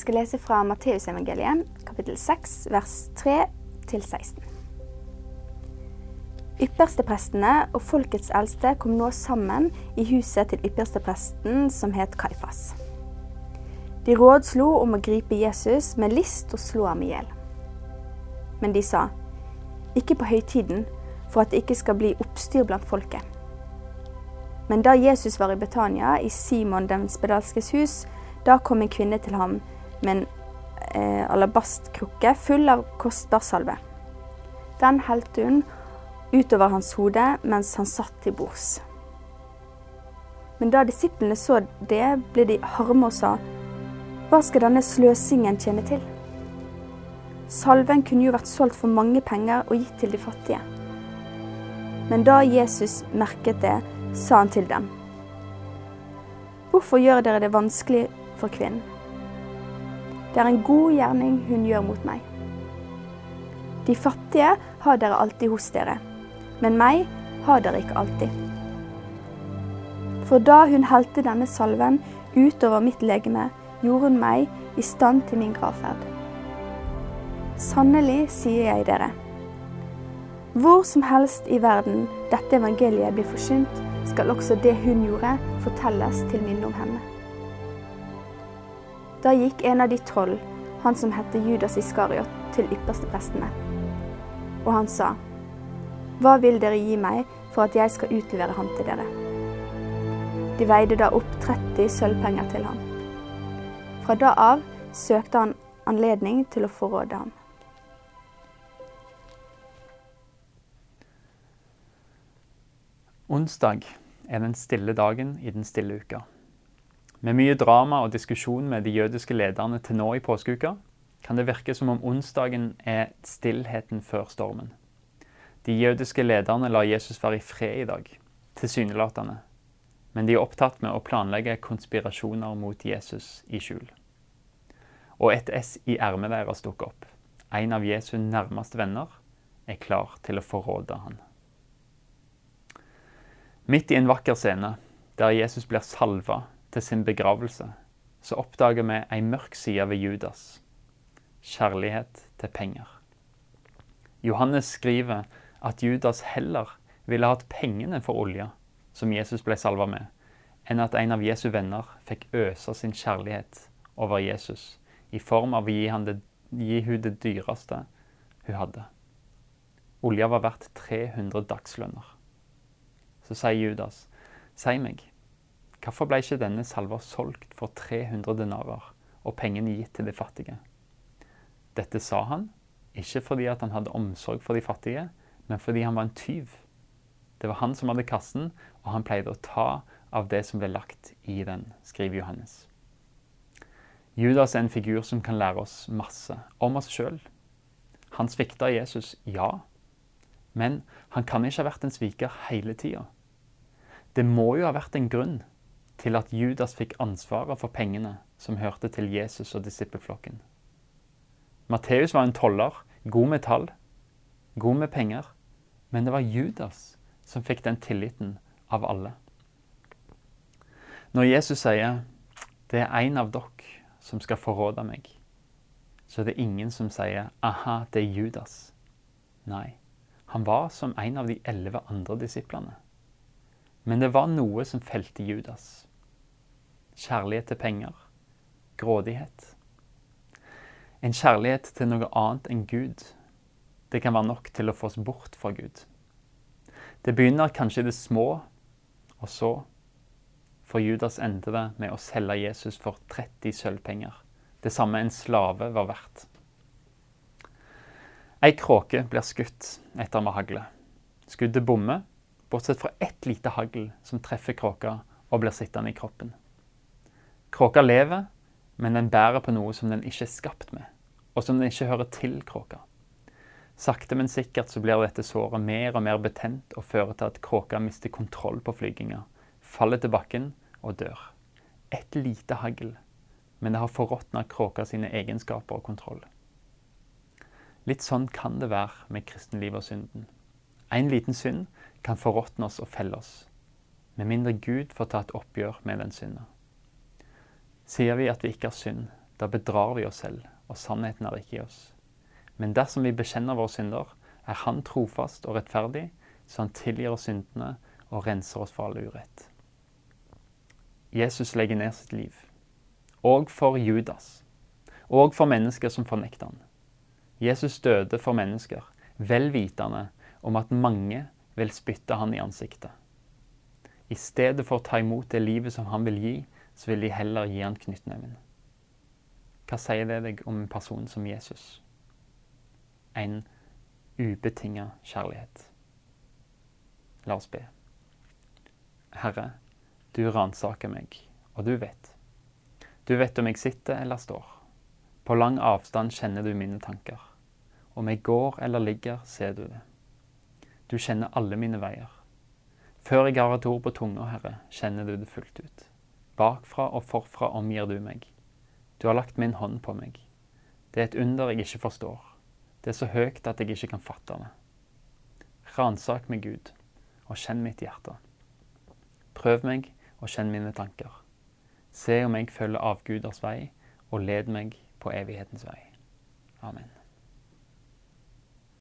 Vi skal lese fra Matteusevangeliet, kapittel 6, vers 3 til 16. Yppersteprestene og folkets eldste kom nå sammen i huset til ypperstepresten som het Kaifas. De rådslo om å gripe Jesus med list og slå ham i hjel. Men de sa, ikke på høytiden, for at det ikke skal bli oppstyr blant folket. Men da Jesus var i Betania, i Simon den spedalskes hus, da kom en kvinne til ham med en eh, alabastkrukke full av kostbar salve. Den helte hun utover hans hode mens han satt til bords. Men da disiplene så det, ble de harme og sa, Hva skal denne sløsingen tjene til? Salven kunne jo vært solgt for mange penger og gitt til de fattige. Men da Jesus merket det, sa han til dem, Hvorfor gjør dere det vanskelig for kvinnen? Det er en god gjerning hun gjør mot meg. De fattige har dere alltid hos dere men meg har dere ikke alltid. For da hun helte denne salven utover mitt legeme, gjorde hun meg i stand til min gravferd. Sannelig sier jeg dere, hvor som helst i verden dette evangeliet blir forsynt, skal også det hun gjorde, fortelles til minne om henne. Da gikk en av de tolv, han som het Judas Iskariot, til yppersteprestene. Og han sa, hva vil dere gi meg for at jeg skal utlevere ham til dere? De veide da opp 30 sølvpenger til ham. Fra da av søkte han anledning til å forråde ham. Onsdag er den stille dagen i den stille uka. Med mye drama og diskusjon med de jødiske lederne til nå i påskeuka, kan det virke som om onsdagen er stillheten før stormen. De jødiske lederne lar Jesus være i fred i dag, tilsynelatende. Men de er opptatt med å planlegge konspirasjoner mot Jesus i skjul. Og et S i ermet deres dukker opp. En av Jesu nærmeste venner er klar til å forråde han. Midt i en vakker scene, der Jesus blir salva til sin begravelse, så oppdager vi ei mørk side ved Judas. Kjærlighet til penger. Johannes skriver at Judas heller ville hatt pengene for olja som Jesus ble salva med, enn at en av Jesu venner fikk øse sin kjærlighet over Jesus i form av å gi, det, gi hun det dyreste hun hadde. Olja var verdt 300 dagslønner. Så sier Judas, si meg, hvorfor ble ikke denne salva solgt for 300 denarer og pengene gitt til de fattige? Dette sa han, ikke fordi han hadde omsorg for de fattige, men fordi han var en tyv. Det var han som hadde kassen, og han pleide å ta av det som ble lagt i den, skriver Johannes. Judas er en figur som kan lære oss masse om oss sjøl. Han svikta Jesus, ja, men han kan ikke ha vært en sviker hele tida. Det må jo ha vært en grunn til at Judas fikk ansvaret for pengene som hørte til Jesus og disippelflokken. Matteus var en toller, god med tall, god med penger. Men det var Judas som fikk den tilliten av alle. Når Jesus sier 'det er en av dere som skal forråde meg', så er det ingen som sier 'aha, det er Judas'. Nei, han var som en av de elleve andre disiplene. Men det var noe som felte Judas. Kjærlighet til penger. Grådighet. En kjærlighet til noe annet enn Gud det kan være nok til å få oss bort fra Gud. Det begynner kanskje i det små, og så for Judas endte det med å selge Jesus for 30 sølvpenger. Det samme en slave var verdt. Ei kråke blir skutt etter med hagle. Skuddet bommer, bortsett fra ett lite hagl som treffer kråka og blir sittende i kroppen. Kråka lever, men den bærer på noe som den ikke er skapt med, og som den ikke hører til kråka. Sakte, men sikkert så blir dette såret mer og mer betent og fører til at kråka mister kontroll på flyginga, faller til bakken og dør. Et lite hagl, men det har forråtna kråka sine egenskaper og kontroll. Litt sånn kan det være med kristenlivet og synden. En liten synd kan forråtne oss og felle oss, med mindre Gud får ta et oppgjør med den synda. Sier vi at vi ikke har synd, da bedrar vi oss selv, og sannheten er ikke i oss. Men dersom vi bekjenner våre synder, er Han trofast og rettferdig, så Han tilgir oss syndene og renser oss for all urett. Jesus legger ned sitt liv, og for Judas, og for mennesker som fornekter han. Jesus døde for mennesker, vel vitende om at mange vil spytte han i ansiktet. I stedet for å ta imot det livet som han vil gi, så vil de heller gi han knyttneven. Hva sier det deg om en person som Jesus? En ubetinga kjærlighet. La oss be. Herre, du ransaker meg, og du vet. Du vet om jeg sitter eller står. På lang avstand kjenner du mine tanker. Om jeg går eller ligger, ser du det. Du kjenner alle mine veier. Før jeg har et ord på tunga, Herre, kjenner du det fullt ut. Bakfra og forfra omgir du meg. Du har lagt min hånd på meg. Det er et under jeg ikke forstår. Det er så høyt at jeg ikke kan fatte det. Ransak meg, Gud, og kjenn mitt hjerte. Prøv meg og kjenn mine tanker. Se om jeg følger avguders vei, og led meg på evighetens vei. Amen.